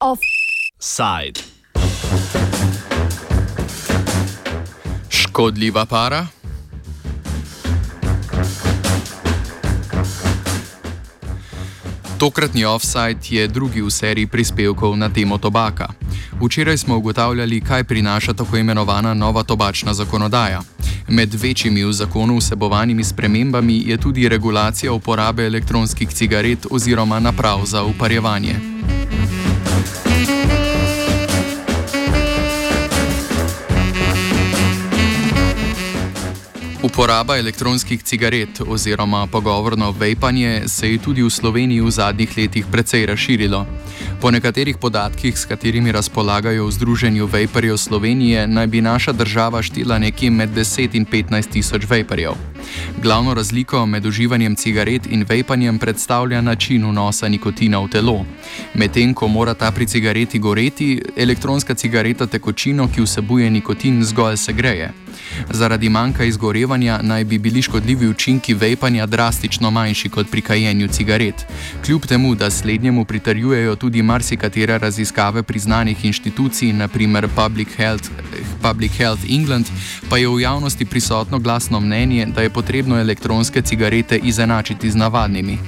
Offside. Škodljiva para. Tokratni offside je drugi v seriji prispevkov na temo tobaka. Včeraj smo ugotavljali, kaj prinaša tako imenovana nova tobačna zakonodaja. Med večjimi v zakonu vsebovanimi spremembami je tudi regulacija uporabe elektronskih cigaret oziroma naprav za uparjevanje. Uporaba elektronskih cigaret oziroma pogovorno vejpanje se je tudi v Sloveniji v zadnjih letih precej razširilo. Po nekaterih podatkih, s katerimi razpolagajo v Združenju vejperjev Slovenije, naj bi naša država štela nekje med 10 in 15 tisoč vejperjev. Glavno razliko med uživanjem cigaret in vejpanjem predstavlja način vnosa nikotina v telo. Medtem ko mora ta pri cigareti goreti, elektronska cigareta tekočino, ki vsebuje nikotin, zgolj segreje. Zaradi manjka izgorevanja naj bi bili škodljivi učinki vejpanja drastično manjši kot pri kajenju cigaret. Kljub temu, da slednjemu pritarjujejo tudi marsikatere raziskave priznanih inštitucij, naprimer Public Health, Public Health England, pa je v javnosti prisotno glasno mnenje, da je potrebno elektronske cigarete izenačiti z navadnimi.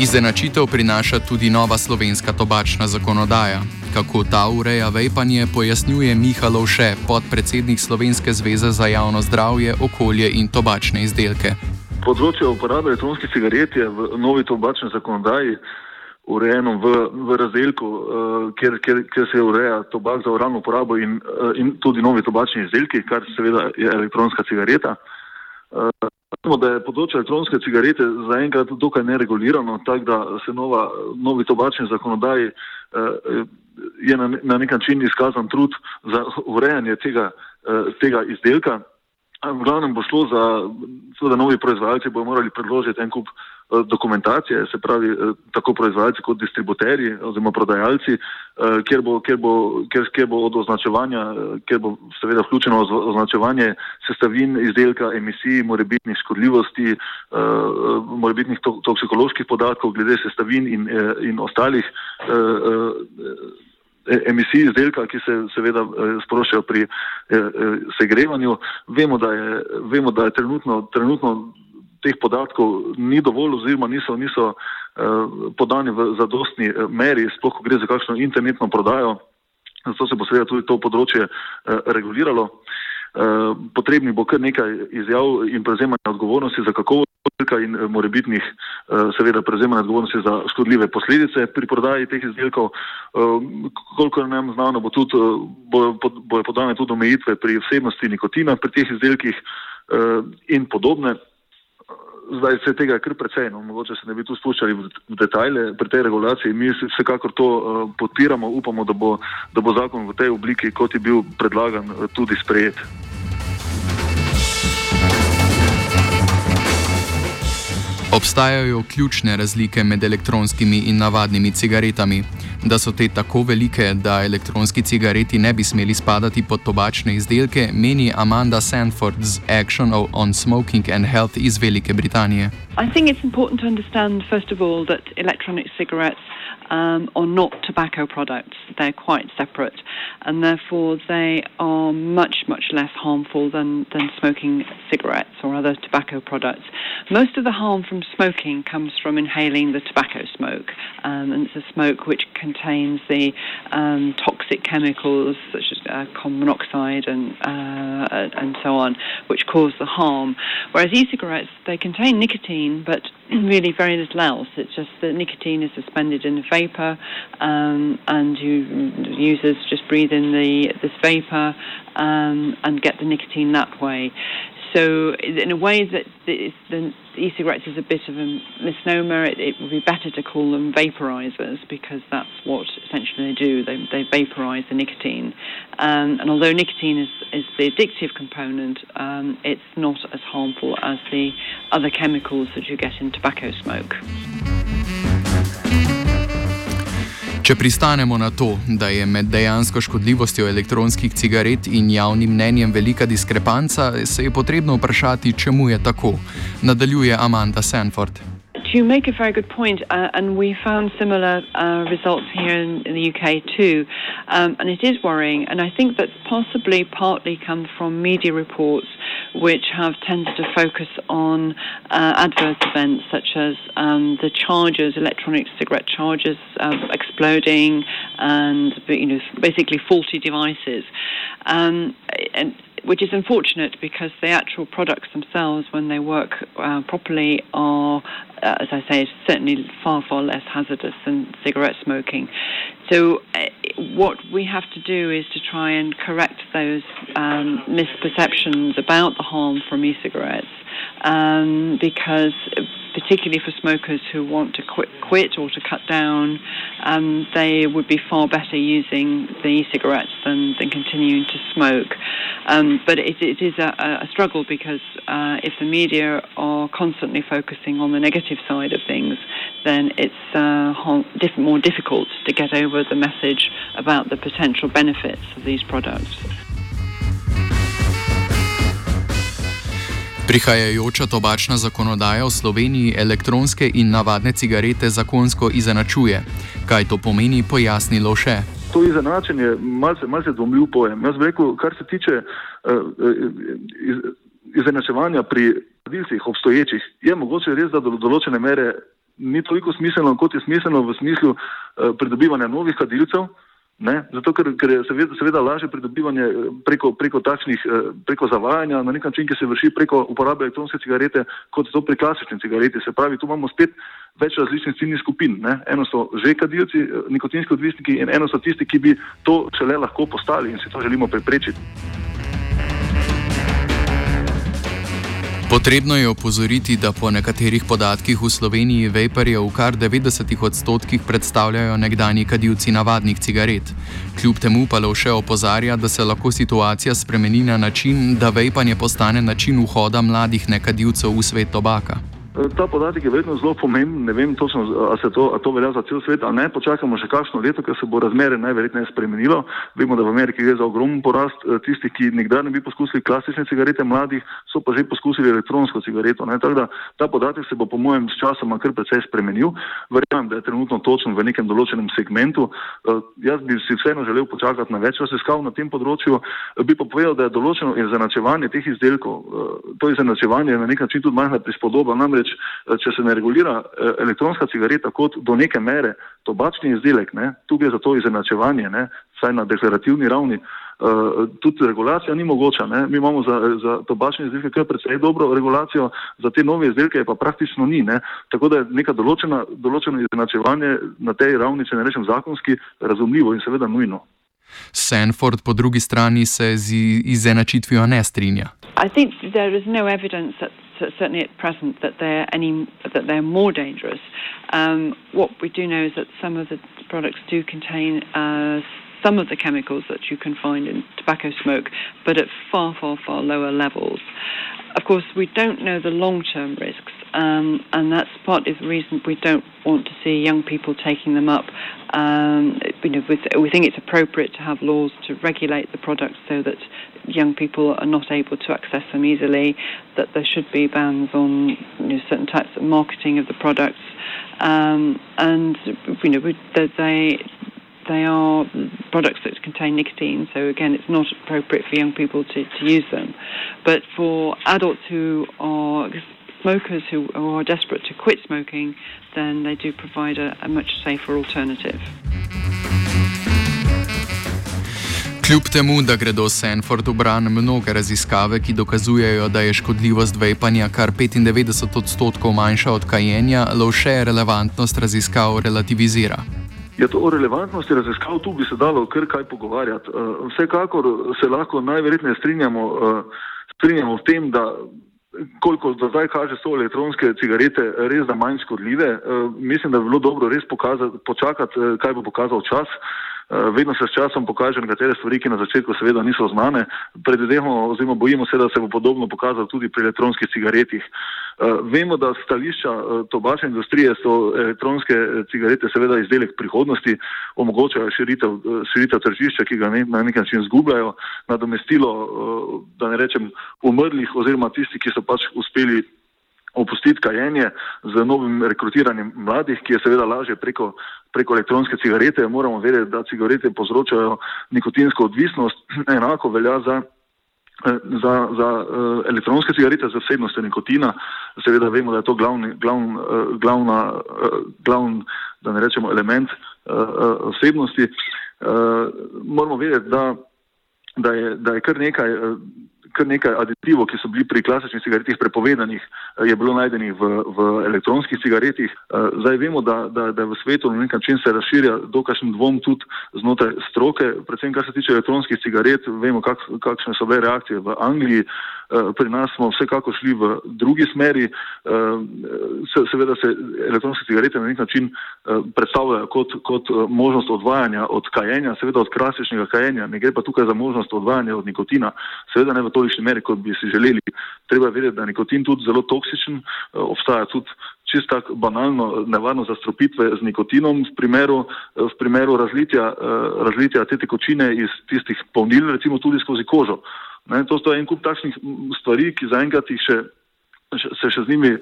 Izenačitev prinaša tudi nova slovenska tobačna zakonodaja. Kako ta ureja vejpanje, pojasnjuje Mihalov še, podpredsednik Slovenske zveze za javno zdravje, okolje in tobačne izdelke. Področje uporabe elektronskih cigaret je v novi tobačni zakonodaji urejeno v, v razdelku, uh, kjer, kjer, kjer se ureja tobak za oralno uporabo in, uh, in tudi novi tobačni izdelki, kar seveda je elektronska cigareta. Uh, da je področje elektronske cigarete zaenkrat dokaj neregulirano, tako da se nova, novi tobačni zakonodaji eh, je na, na nek način izkazan trud za urejanje tega, eh, tega izdelka. V glavnem bo šlo za, seveda novi proizvajalci bodo morali predložiti en kup Eh, dokumentacije, se pravi eh, tako proizvajalci kot distributerji oziroma prodajalci, eh, kjer bo, kjer bo, kjer, kjer bo od označevanja, kjer bo seveda vključeno označevanje sestavin izdelka, emisij, morebitnih škodljivosti, morebitnih toksikoloških podatkov glede sestavin in, in ostalih emisij izdelka, ki se seveda sprošajo pri segrevanju. Vemo, da je, vemo, da je trenutno, trenutno teh podatkov ni dovolj oziroma niso, niso uh, podani v zadostni eh, meri, sploh ko gre za kakšno internetno prodajo. Zato se bo seveda tudi to področje uh, reguliralo. Uh, potrebni bo kar nekaj izjav in prevzemanja odgovornosti za kakovost in morebitnih, uh, seveda, prevzemanja odgovornosti za škodljive posledice pri prodaji teh izdelkov. Koliko nam znano, bo tudi, bojo, bojo podane tudi omejitve pri vsebnosti nikotina pri teh izdelkih in podobne zdaj se tega kar precej, no, mogoče se ne bi tu spuščali v, detajle pri tej regulaciji. Mi vsekakor to uh, podpiramo, upamo, da bo, da bo zakon v tej obliki, kot je bil predlagan, uh, tudi sprejet. Obstajajo ključne razlike med elektronskimi in navadnimi cigaretami. Da so te tako velike, da elektronski cigareti ne bi smeli spadati pod tobačne izdelke, meni Amanda Sanford z Action on Smoking and Health iz Velike Britanije. Mislim, da je pomembno razumeti, prvo, da elektronične cigarete. um, are not tobacco products. They're quite separate, and therefore they are much, much less harmful than, than smoking cigarettes or other tobacco products. Most of the harm from smoking comes from inhaling the tobacco smoke, um, and it's a smoke which contains the um, toxic chemicals such as uh, carbon monoxide and uh, and so on, which cause the harm. Whereas e-cigarettes they contain nicotine, but really very little else. It's just that nicotine is suspended in a vapor, um, and you users just breathe in the this vapor um, and get the nicotine that way. So, in a way, that the, the e-cigarettes is a bit of a misnomer. It, it, would be better to call them vaporizers because that's what essentially they do. They, they vaporize the nicotine. Um, and although nicotine is, is the addictive component, um, it's not as harmful as the other chemicals that you get in tobacco smoke. Če pristanemo na to, da je med dejansko škodljivostjo elektronskih cigaret in javnim mnenjem velika diskrepanca, se je potrebno vprašati, čemu je tako. Nadaljuje Amanda Sanford. You make a very good point, uh, and we found similar uh, results here in, in, the UK too. Um, and it is worrying, and I think that possibly partly come from media reports which have tended to focus on uh, adverse events such as um, the chargers, electronic cigarette chargers uh, exploding, and you know basically faulty devices. Um, and which is unfortunate because the actual products themselves, when they work uh, properly, are, uh, as I say, certainly far, far less hazardous than cigarette smoking. So, uh, what we have to do is to try and correct those um, misperceptions about the harm from e cigarettes um, because particularly for smokers who want to quit, quit or to cut down, um, they would be far better using the e-cigarettes than, than continuing to smoke. Um, but it, it is a, a struggle because uh, if the media are constantly focusing on the negative side of things, then it's uh, more difficult to get over the message about the potential benefits of these products. Prihajajoča tobačna zakonodaja v Sloveniji elektronske in navadne cigarete zakonsko izenačuje. Kaj to pomeni, pojasnilo še. To izenačenje je malce, malce dvomljiv pojem. Jaz bi rekel, kar se tiče uh, izenačevanja pri kadilcih obstoječih, je mogoče res, da do določene mere ni toliko smiselno, kot je smiselno v smislu uh, pridobivanja novih kadilcev. Ne? Zato, ker, ker je seveda, seveda lažje pridobivanje eh, preko, preko takšnih, eh, preko zavajanja na nek način, ki se vrši preko uporabe elektronske cigarete, kot to pri klasični cigareti. Se pravi, tu imamo spet več različnih ciljnih skupin. Ne? Eno so že kadilci, eh, nikotinski odvisniki in eno so tisti, ki bi to šele lahko postali in si to želimo preprečiti. Potrebno je opozoriti, da po nekaterih podatkih v Sloveniji vaporje v kar 90 odstotkih predstavljajo nekdani kadilci navadnih cigaret. Kljub temu pa Lovše opozarja, da se lahko situacija spremeni na način, da vapanje postane način vhoda mladih nekadilcev v svet tobaka. Ta podatek je vedno zelo pomemben, ne vem točno, se to, to velja za cel svet, ali ne. Počakamo še kakšno leto, ker se bo razmere najverjetneje spremenilo. Vemo, da v Ameriki gre za ogromen porast eh, tistih, ki nikdar ne bi poskusili klasične cigarete mladih, so pa že poskusili elektronsko cigareto. Tako da ta podatek se bo po mojem s časoma kar precej spremenil. Verjamem, da je trenutno točen v nekem določenem segmentu. Eh, jaz bi si vseeno želel počakati na več raziskav na tem področju. Bi pa povedal, da je določeno izenačevanje teh izdelkov, eh, to izenačevanje je na nek način tudi majhna prispodoba. Namreč Namreč, eh, če se ne regulira eh, elektronska cigareta kot do neke mere tobačni izdelek, ne, tu gre za to izenačevanje, ne, saj na deklarativni ravni, uh, tudi regulacija ni mogoča. Ne. Mi imamo za, za tobačne izdelke kar precej dobro regulacijo, za te nove izdelke pa praktično ni. Ne. Tako da je neka določena, določeno izenačevanje na tej ravni, če ne rečem zakonski, razumljivo in seveda nujno. Sanford po drugi strani se z izenačitvijo ne strinja. I think there is no evidence that certainly at present that they're any that they're more dangerous. Um, what we do know is that some of the products do contain uh, some of the chemicals that you can find in tobacco smoke, but at far, far, far lower levels. Of course, we don't know the long-term risks, um, and that's part of the reason we don't want to see young people taking them up. Um, you know, we think it's appropriate to have laws to regulate the products so that young people are not able to access them easily, that there should be bans on you know, certain types of marketing of the products, um, and you know they they are products that contain nicotine. So again, it's not appropriate for young people to, to use them, but for adults who are smokers who are desperate to quit smoking, then they do provide a, a much safer alternative. Kljub temu, da gredo Sanford v bran mnoge raziskave, ki dokazujejo, da je škodljivost vejpanja kar 95 odstotkov manjša od kajenja, lovše relevantnost raziskav relativizira. Ja, to o relevantnosti raziskav tu bi se dalo kar kaj pogovarjati. Eh, vsekakor se lahko najverjetneje strinjamo, eh, strinjamo v tem, da koliko do zdaj kaže so elektronske cigarete res da manj škodljive. Eh, mislim, da bi bilo dobro res pokazati, počakati, kaj bo pokazal čas. Vedno se s časom pokaže nekatere stvari, ki na začetku seveda niso znane. Predvidevamo oziroma bojimo se, da se bo podobno pokazalo tudi pri elektronskih cigaretih. Vemo, da stališča tobačne industrije so elektronske cigarete seveda izdelek prihodnosti, omogočajo širitev, širitev tržišča, ki ga na nek način zgubljajo, nadomestilo, da ne rečem, umrlih oziroma tisti, ki so pač uspeli opustiti kajenje z novim rekrutiranjem mladih, ki je seveda lažje preko, preko elektronske cigarete. Moramo vedeti, da cigarete povzročajo nikotinsko odvisnost, enako velja za. Za, za uh, elektronske cigarete z vsebnostjo nikotina, seveda vemo, da je to glavni, glavn, uh, glavna, glavn, da ne rečemo, element vsebnosti. Moramo vedeti, da, da, je, da je kar nekaj uh, kar nekaj aditivov, ki so bili pri klasičnih cigaretih prepovedanih, eh, je bilo najdenih v, v elektronskih cigaretih. Eh, zdaj vemo, da, da, da v svetu na nek način se razširja dokašen dvom tudi znotraj stroke, predvsem kar se tiče elektronskih cigaret, vemo, kak, kakšne so bile reakcije v Angliji. Eh, pri nas smo vsekako šli v drugi smeri. Seveda se elektronske cigarete na nek način predstavljajo kot, kot možnost odvajanja od kajenja, seveda od klasičnega kajenja, ne gre pa tukaj za možnost odvajanja od nikotina. Seveda ne v to tolikšni meri, kot bi si želeli. Treba vedeti, da je nikotin tudi zelo toksičen, eh, obstaja tudi čist tako banalno nevarno zastrupitve z nikotinom v primeru, eh, v primeru razlitja, eh, razlitja te tekočine iz tistih polnil, recimo tudi skozi kožo. Ne, to je en kup takšnih stvari, ki zaenkrat jih še. Se še z njimi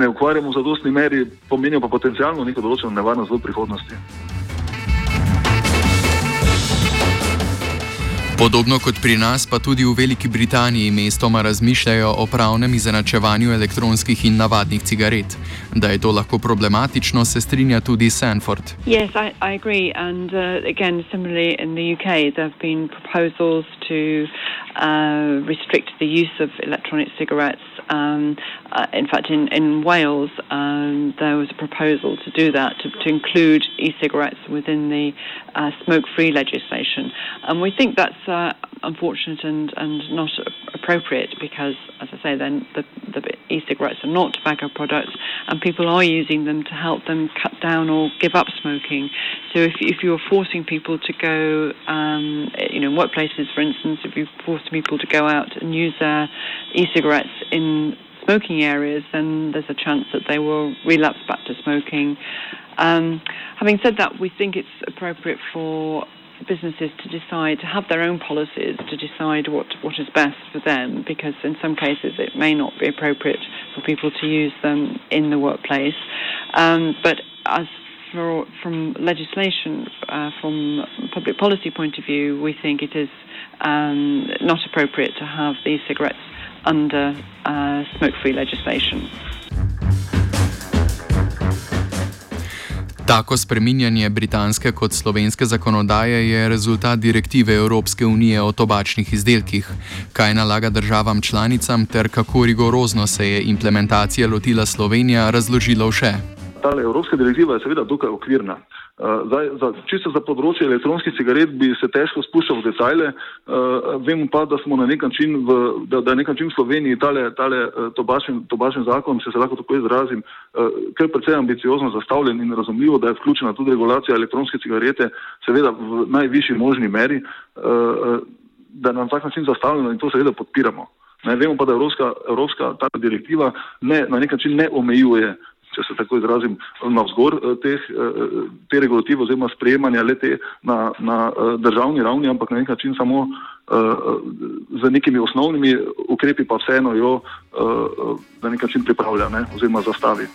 ne ukvarjamo v zadostni meri, pomenijo pa potencialno neko določeno nevarnost v prihodnosti. Podobno kot pri nas, pa tudi v Veliki Britaniji mestoma razmišljajo o pravnem izenačevanju elektronskih in navadnih cigaret. Da je to lahko problematično, se strinja tudi Sanford. Yes, I, I agree. And uh, again, similarly in the UK, there have been proposals to uh, restrict the use of electronic cigarettes. Um, uh, in fact, in, in Wales, um, there was a proposal to do that, to, to include e cigarettes within the uh, smoke free legislation. And we think that's uh, unfortunate and, and not appropriate because, as I say, then the, the e-cigarettes are not tobacco products, and people are using them to help them cut down or give up smoking. So if, if you're forcing people to go, um, you know, in workplaces, for instance, if you force people to go out and use their e-cigarettes in smoking areas, then there's a chance that they will relapse back to smoking. Um, having said that, we think it's appropriate for businesses to decide to have their own policies to decide what, what is best for them because in some cases it may not be appropriate for people to use them in the workplace. Um, but as for, from legislation, uh, from public policy point of view, we think it is um, not appropriate to have these cigarettes under uh, smoke-free legislation. Tako spreminjanje britanske kot slovenske zakonodaje je rezultat direktive Evropske unije o tobačnih izdelkih. Kaj nalaga državam članicam ter kako rigorozno se je implementacija lotila Slovenija, razložilo še. Ta evropska direktiva je seveda dokaj okvirna. Eh, zdaj, za, čisto za področje elektronskih cigaret bi se težko spuščal v detajle. Uh, vemo pa, da smo na nek način v, da, da nek način v Sloveniji tale, tale uh, tobačen, tobačen zakon, če se lahko tako izrazim, uh, kar precej ambiciozno zastavljen in razumljivo, da je vključena tudi regulacija elektronske cigarete, seveda v najvišji možni meri, uh, da nam tak način zastavljeno in to seveda podpiramo. Ne, vemo pa, da Evropska, Evropska ta direktiva ne, na nek način ne omejuje če se tako izrazim, navzgor eh, teh, eh, te regulative oziroma sprejemanja lete na, na eh, državni ravni, ampak na nek način samo z nekimi osnovnimi ukrepi pa vseeno jo na nek način pripravlja ne, oziroma zastavi.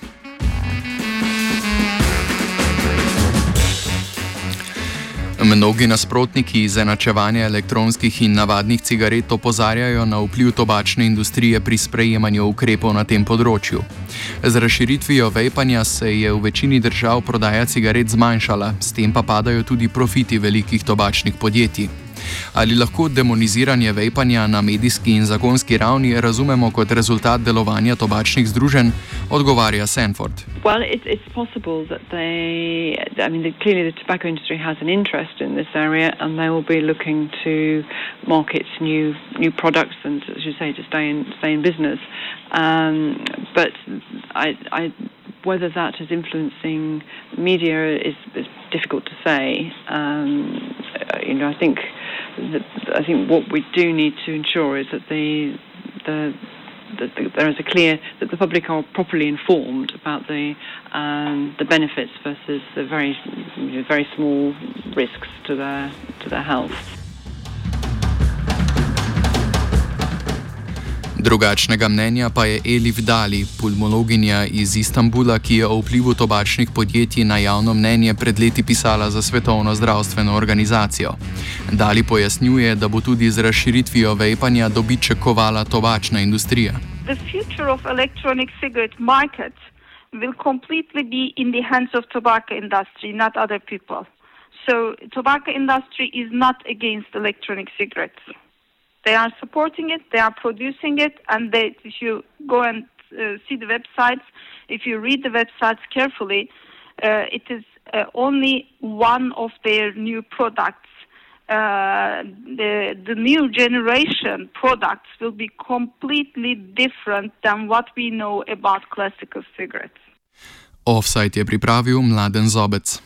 Mnogi nasprotniki izenačevanja elektronskih in navadnih cigaret opozarjajo na vpliv tobačne industrije pri sprejemanju ukrepov na tem področju. Z razširitvijo vejpanja se je v večini držav prodaja cigaret zmanjšala, s tem pa padajo tudi profiti velikih tobačnih podjetij. Ali lahko demoniziranje vejpanja na medijski in zakonski ravni razumemo kot rezultat delovanja tobačnih združenj, odgovarja Sanford. Well, it's, it's possible that they, I mean, the, clearly the tobacco industry has an interest in this area and they will be looking to market new new products and, as you say, to stay in, stay in business. Um, but I, I, whether that is influencing media is, is difficult to say. Um, you know, I think I think what we do need to ensure is that the the that there is a clear that the public are properly informed about the um, the benefits versus the very you know, very small risks to their to their health. Drugačnega mnenja pa je Elif Dali, pulmologinja iz Istanbula, ki je o vplivu tobačnih podjetij na javno mnenje pred leti pisala za Svetovno zdravstveno organizacijo. Dali pojasnjuje, da bo tudi z razširitvijo vejpanja dobiček kovala tobačna industrija. will completely be in the hands of tobacco industry, not other people. So tobacco industry is not against electronic cigarettes. They are supporting it, they are producing it, and they, if you go and uh, see the websites, if you read the websites carefully, uh, it is uh, only one of their new products. Uh, the, the new generation products will be completely different than what we know about classical cigarettes. Offside je pripravil Mladen Zobec.